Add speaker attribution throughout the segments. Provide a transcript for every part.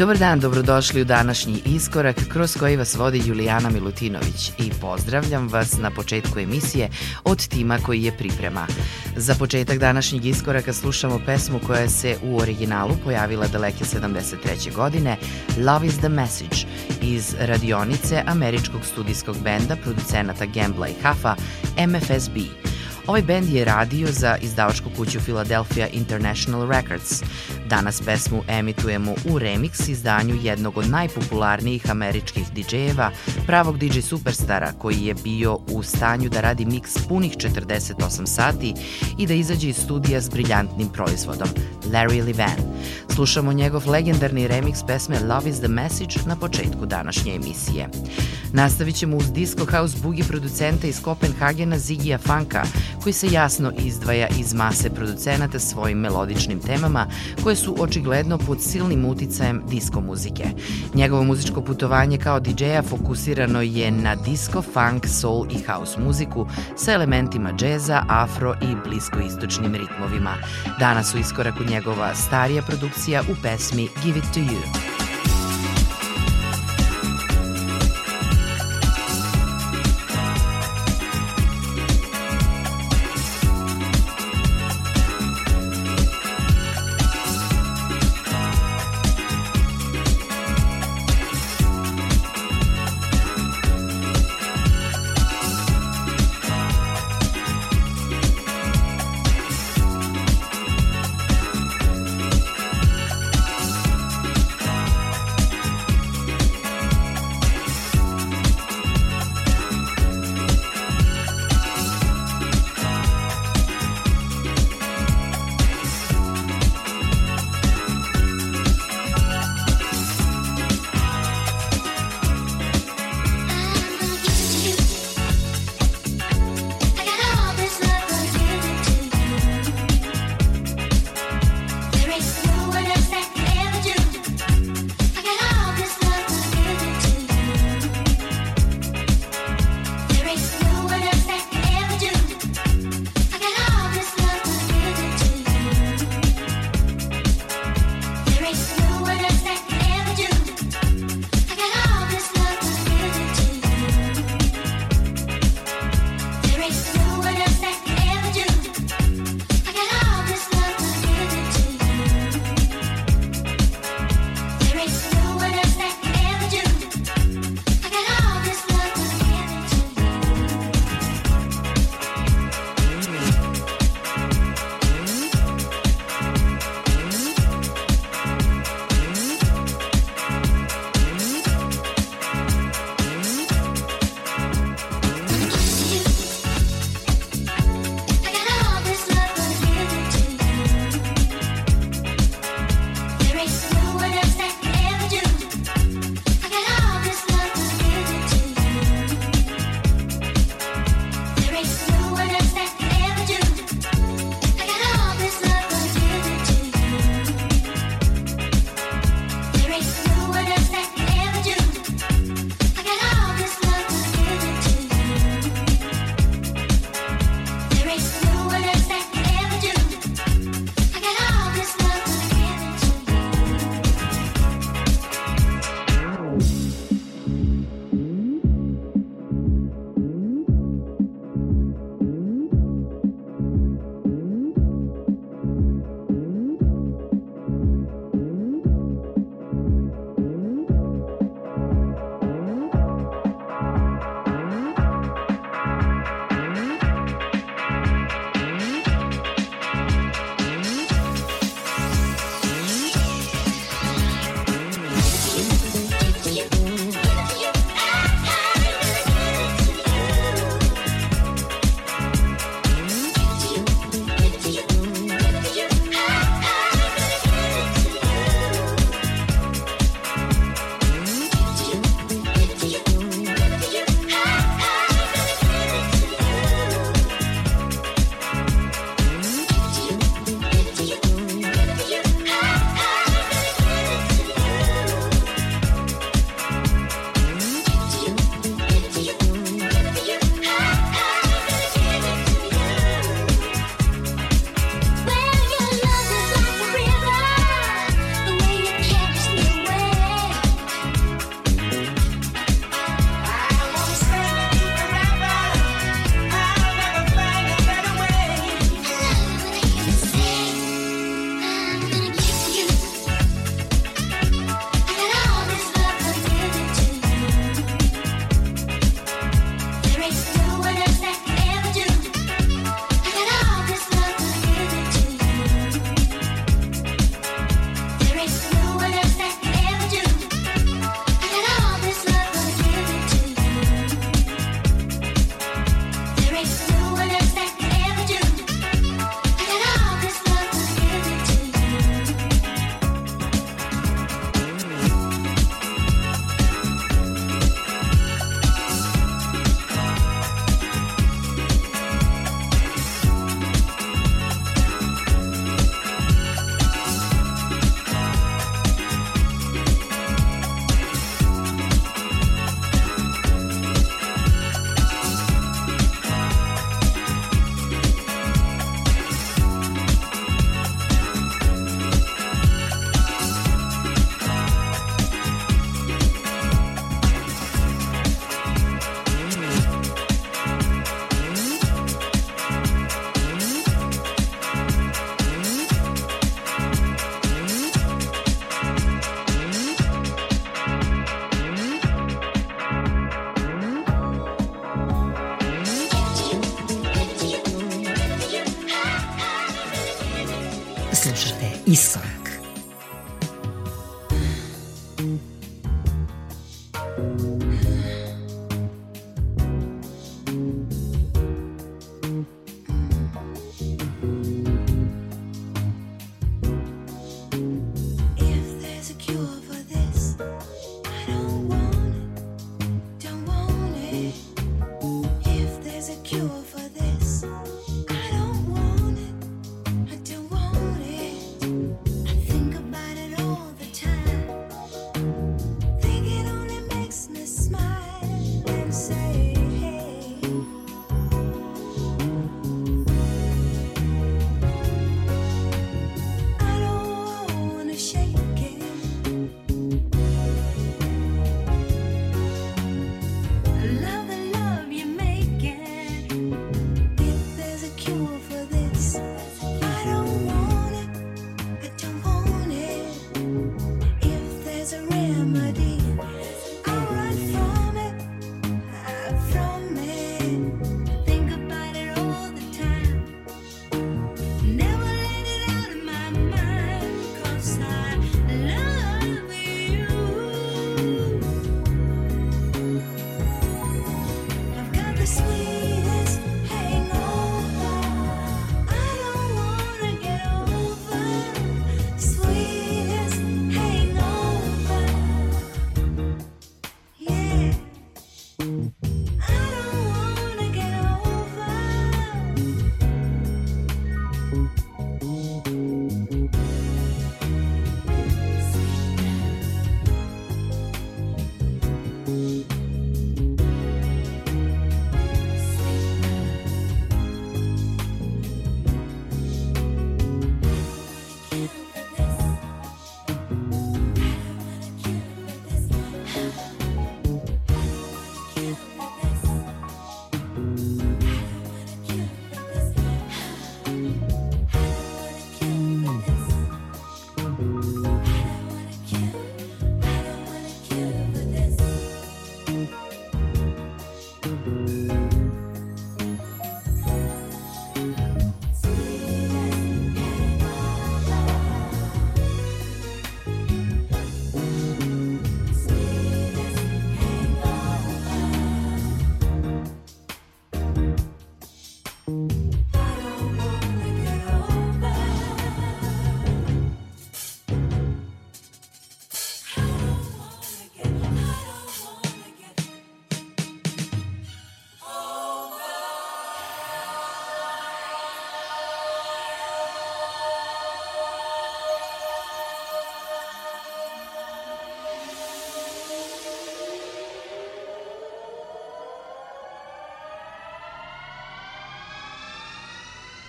Speaker 1: Dobar dan, dobrodošli u današnji iskorak kroz koji vas vodi Julijana Milutinović i pozdravljam vas na početku emisije od tima koji je priprema. Za početak današnjeg iskoraka slušamo pesmu koja se u originalu pojavila daleke 73. godine Love is the Message iz radionice američkog studijskog benda producenata Gambla i Hafa MFSB. Ovaj bend je radio za izdavačku kuću Philadelphia International Records. Danas pesmu emitujemo u remix izdanju jednog od najpopularnijih američkih DJ-eva, pravog DJ superstara koji je bio u stanju da radi miks punih 48 sati i da izađe iz studija s briljantnim proizvodom, Larry Levan. Slušamo njegov legendarni remix pesme Love is the Message na početku današnje emisije. Nastavit ćemo uz disco house boogie producenta iz Kopenhagena Zigija Funka, koji se jasno izdvaja iz mase producenata svojim melodičnim temama koje su očigledno pod silnim uticajem disko muzike. Njegovo muzičko putovanje kao DJ-a fokusirano je na disco, funk, soul i house muziku sa elementima džeza, afro i bliskoistočnim ritmovima. Danas u iskoraku njegova starija produkcija u pesmi Give It To You.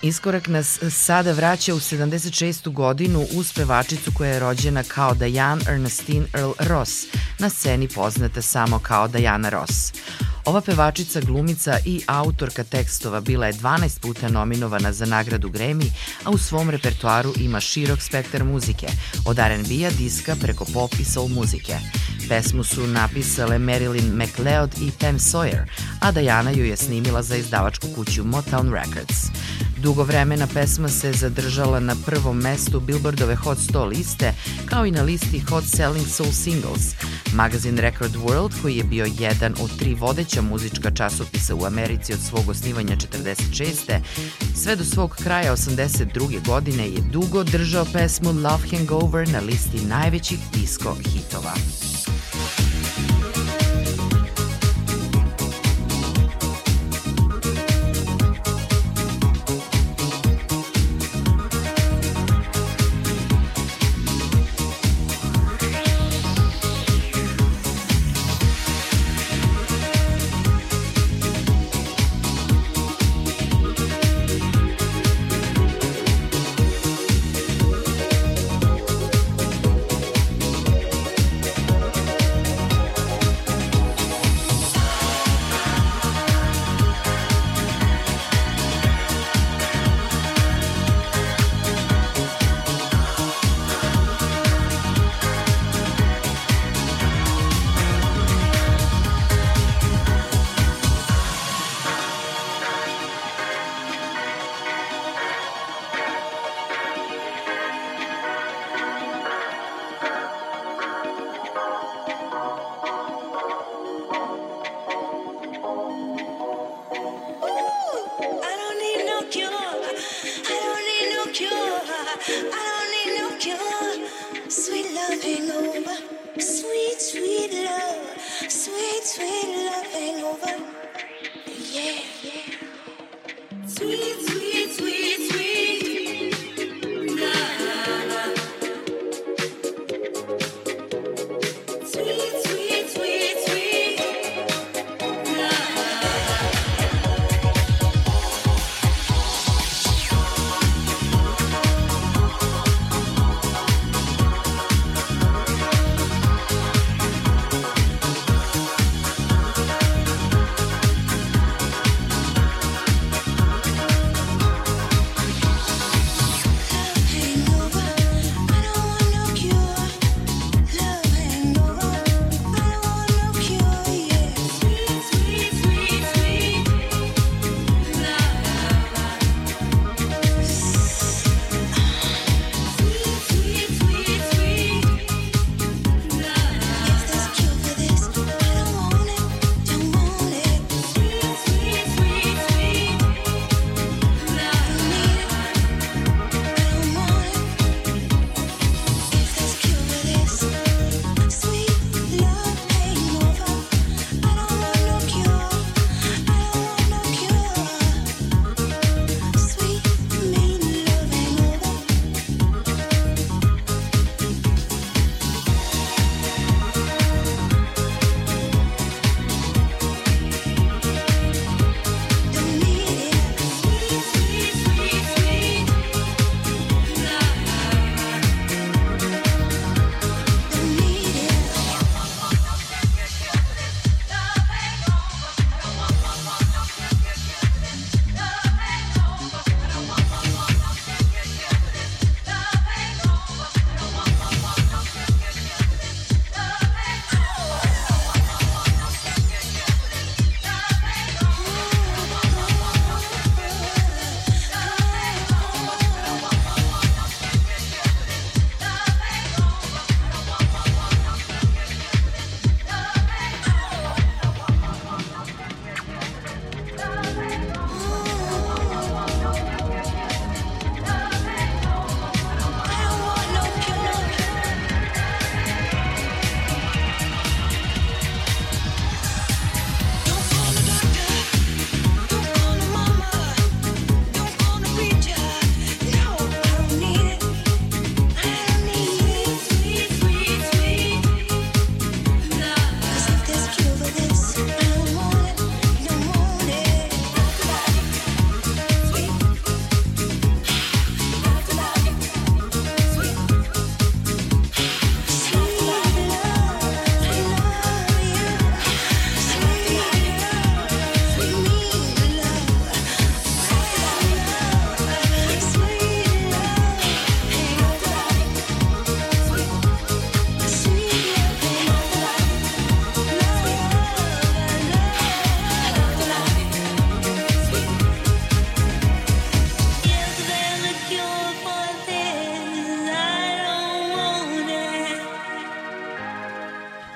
Speaker 2: Iskorak
Speaker 1: nas sada vraća u 76. godinu uz pevačicu koja je rođena kao Diane Ernestine Earl Ross, na sceni poznata samo kao Diana Ross. Ova pevačica, glumica i autorka tekstova bila je 12 puta nominovana za nagradu Grammy, a u svom repertoaru ima širok spektar muzike, od R&B-a, diska preko pop i soul muzike. Pesmu su napisale Marilyn McLeod i Pam Sawyer, a Diana ju je snimila za izdavačku kuću Motown Records. Dugo vremena pesma se zadržala na prvom mestu Billboardove Hot 100 liste, kao i na listi Hot Selling Soul Singles. Magazin Record World, koji je bio jedan od tri vodeća muzička časopisa u Americi od svog osnivanja 46. sve do svog kraja 82. godine je dugo držao pesmu Love Hangover na listi najvećih disco hitova.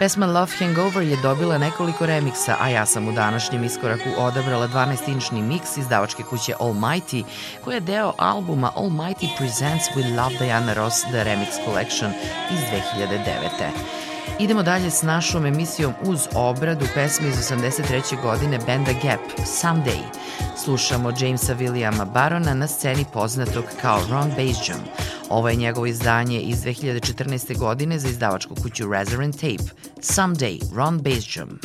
Speaker 1: Pesma Love Hangover je dobila nekoliko remiksa, a ja sam u današnjem iskoraku odabrala 12-inčni miks izdavačke kuće Almighty, koja je deo albuma Almighty Presents We Love Diana Ross The Remix Collection iz 2009. Idemo dalje s našom emisijom uz obradu pesme iz 83. godine benda Gap, Someday. Slušamo Jamesa Williama Barona na sceni poznatog kao Ron Bassjum. Ovo je njegovo izdanje iz 2014. godine za izdavačku kuću Resurrent Tape, Someday, Ron Bassjum.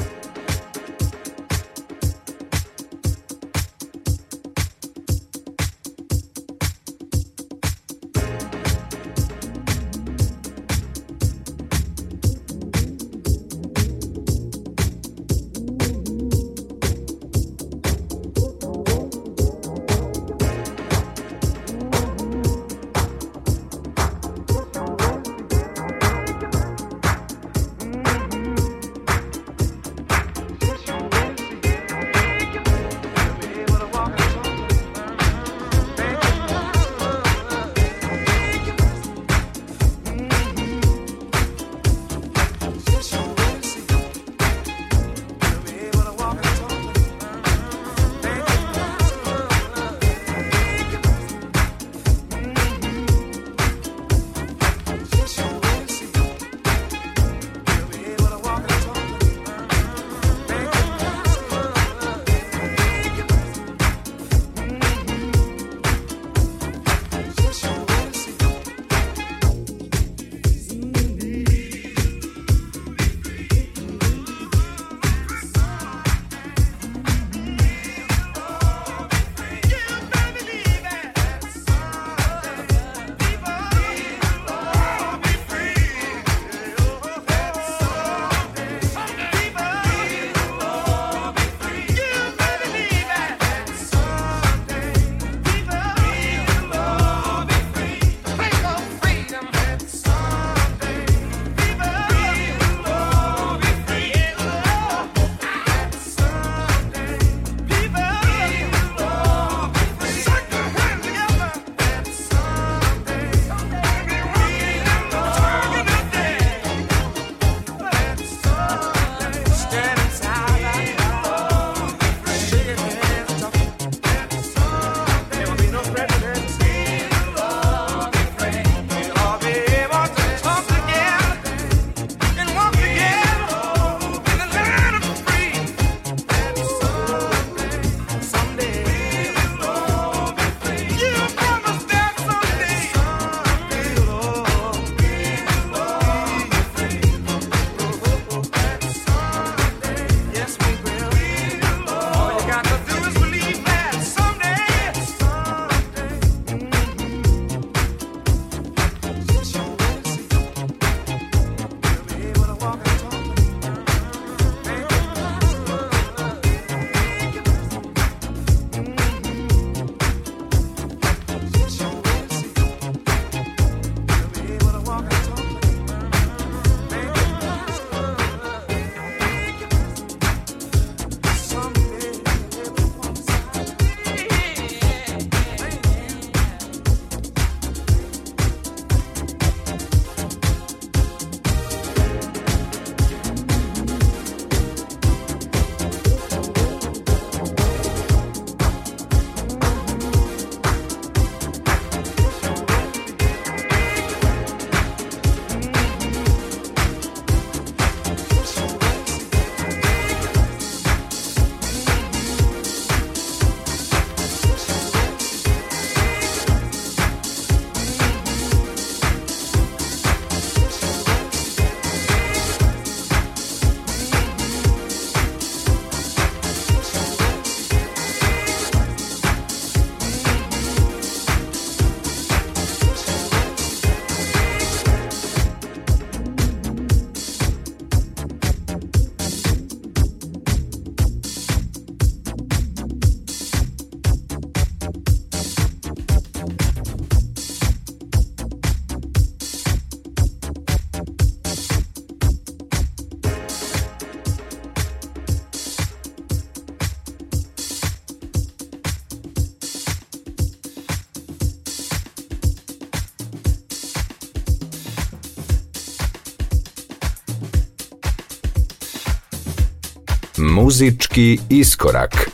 Speaker 2: Muzički iskorak.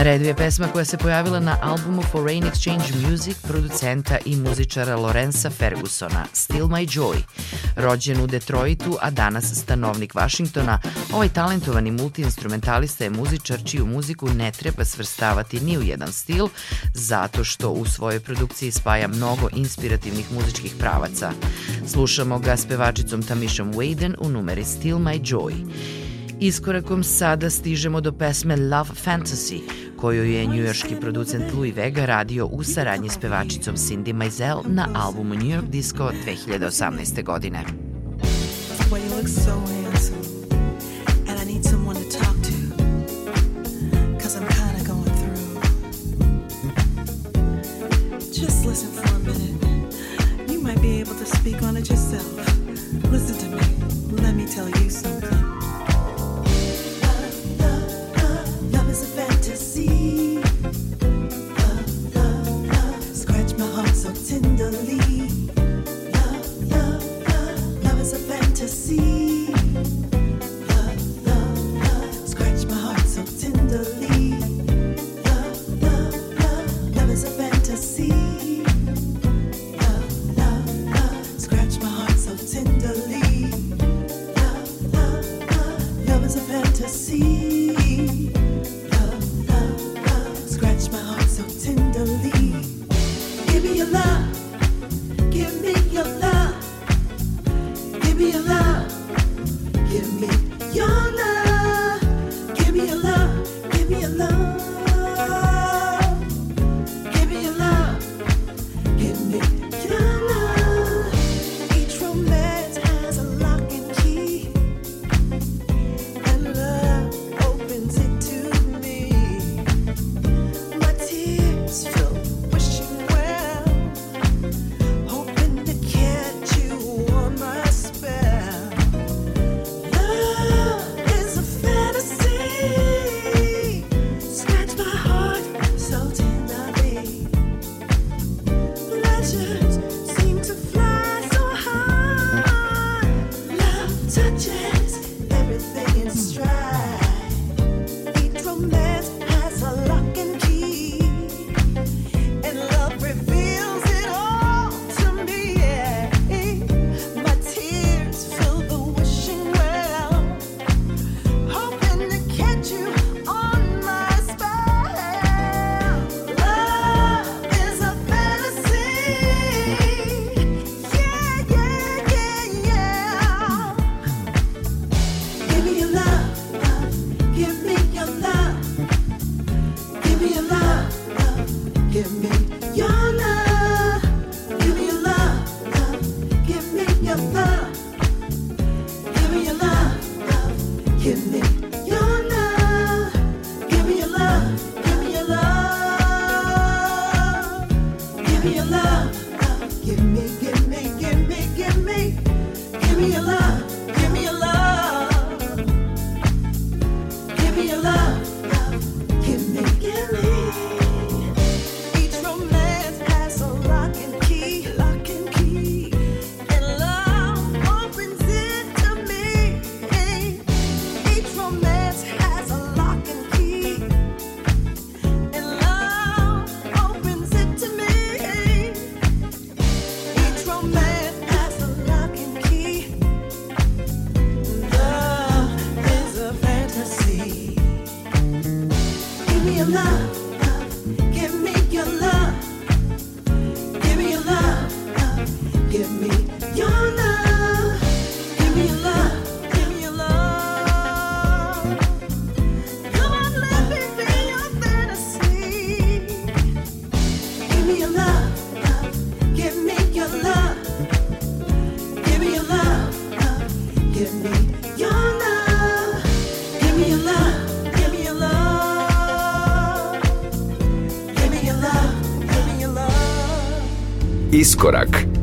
Speaker 3: Na redu je pesma koja se pojavila na albumu Foreign Exchange Music producenta i muzičara Lorenza Fergusona, Still My Joy. Rođen u Detroitu, a danas stanovnik Vašingtona, ovaj talentovani multiinstrumentalista je muzičar čiju muziku ne treba svrstavati ni u jedan stil, zato što u svojoj produkciji spaja mnogo inspirativnih muzičkih pravaca. Slušamo ga s pevačicom Tamišom Waden u numeri Still My Joy. Iskorakom sada stižemo do pesme Love Fantasy, koju je njujorški producent Louis Vega radio u saradnji s pevačicom Cindy Mizell na albumu New York Disco 2018. godine. Be able to speak on it yourself Listen to me Let me tell you something
Speaker 4: Iskorak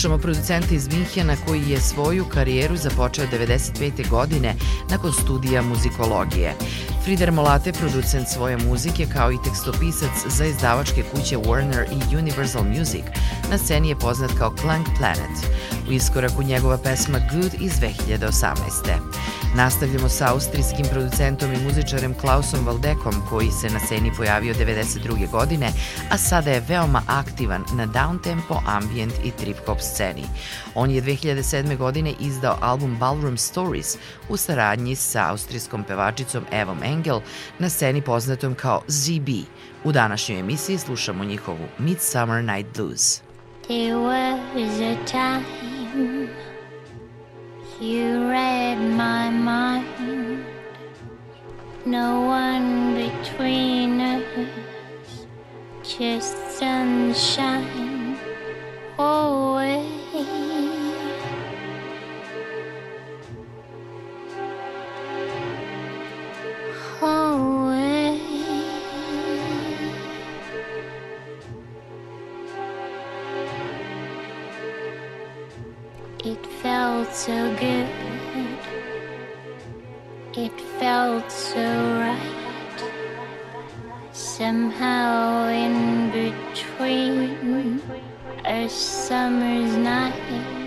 Speaker 1: Slušamo producenta iz Minhena koji je svoju karijeru započeo 95. godine nakon studija muzikologije. Frieder Molate, producent svoje muzike kao i tekstopisac za izdavačke kuće Warner i Universal Music, na sceni je poznat kao Clank Planet. U iskoraku njegova pesma Good iz 2018. Nastavljamo sa austrijskim producentom i muzičarem Klausom Valdekom koji se na sceni pojavio 92. godine, a sada je veoma aktivan na downtempo, ambient i trip-hop sceni. On je 2007. godine izdao album Ballroom Stories u saradnji sa austrijskom pevačicom Evom Engel na sceni poznatom kao ZB. U današnjoj emisiji slušamo njihovu Midsummer Night Blues.
Speaker 5: There was a time You read my mind, no one between us, just sunshine away. Away. It felt so good. It felt so right. Somehow in between a summer's night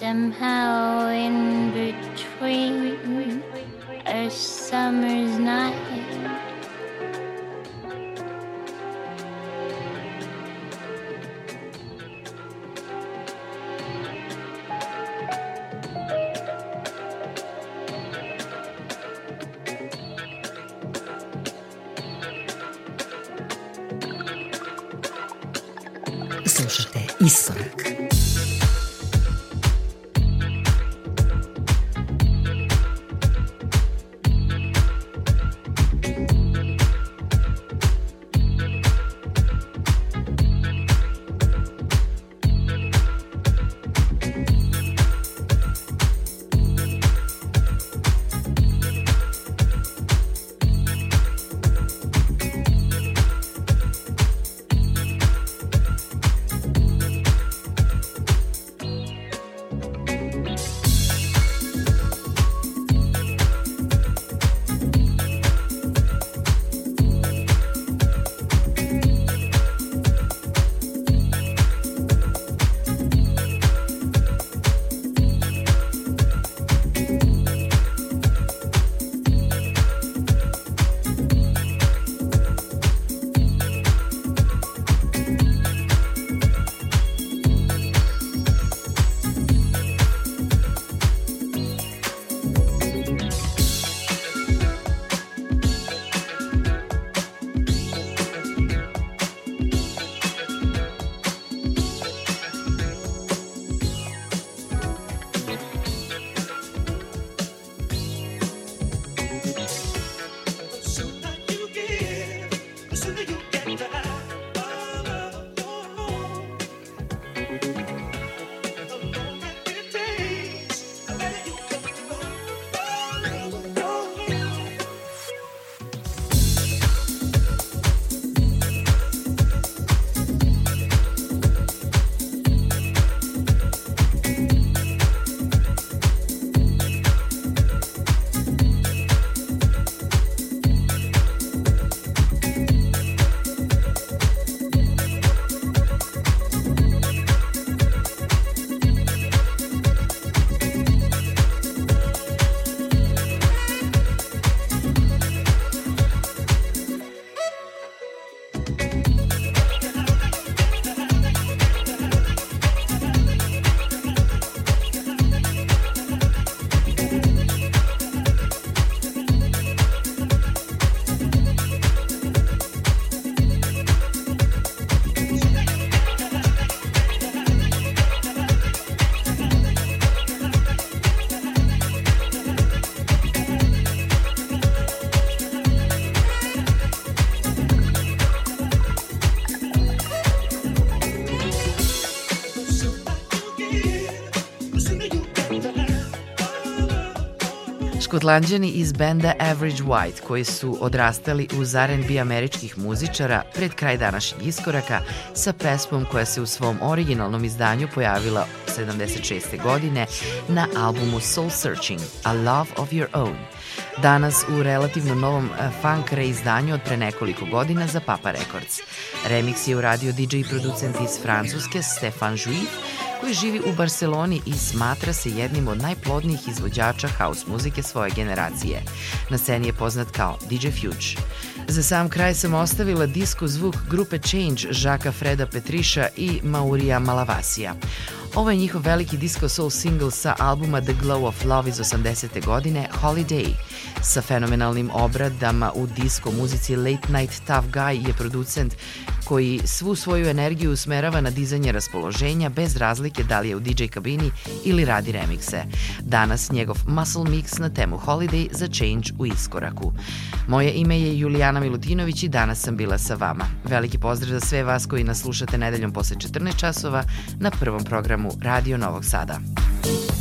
Speaker 5: Somehow in between a summer's night.
Speaker 1: Škotlanđani iz benda Average White, koji su odrastali uz R&B američkih muzičara pred kraj današnjeg iskoraka sa pesmom koja se u svom originalnom izdanju pojavila 76. godine na albumu Soul Searching, A Love of Your Own. Danas u relativno novom eh, funk reizdanju od pre nekoliko godina za Papa Records. Remix je uradio DJ producent iz Francuske Stefan Juif, koji živi u Barceloni i smatra se jednim od najplodnijih izvođača house muzike svoje generacije. Na sceni je poznat kao DJ Fuge. Za sam kraj sam ostavila disko zvuk grupe Change Žaka Freda Petriša i Maurija Malavasija. Ovo je njihov veliki disco soul single sa albuma The Glow of Love iz 80. godine Holiday. Sa fenomenalnim obradama u disco muzici Late Night Tough Guy je producent koji svu svoju energiju usmerava na dizanje raspoloženja bez razlike da li je u DJ kabini ili radi remikse. Danas njegov muscle mix na temu Holiday za Change u iskoraku. Moje ime je Julijana Milutinović i danas sam bila sa vama. Veliki pozdrav za sve vas koji nas slušate nedeljom posle 14 časova na prvom programu Radio Novog Sada.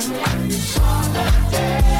Speaker 1: tonight is for day.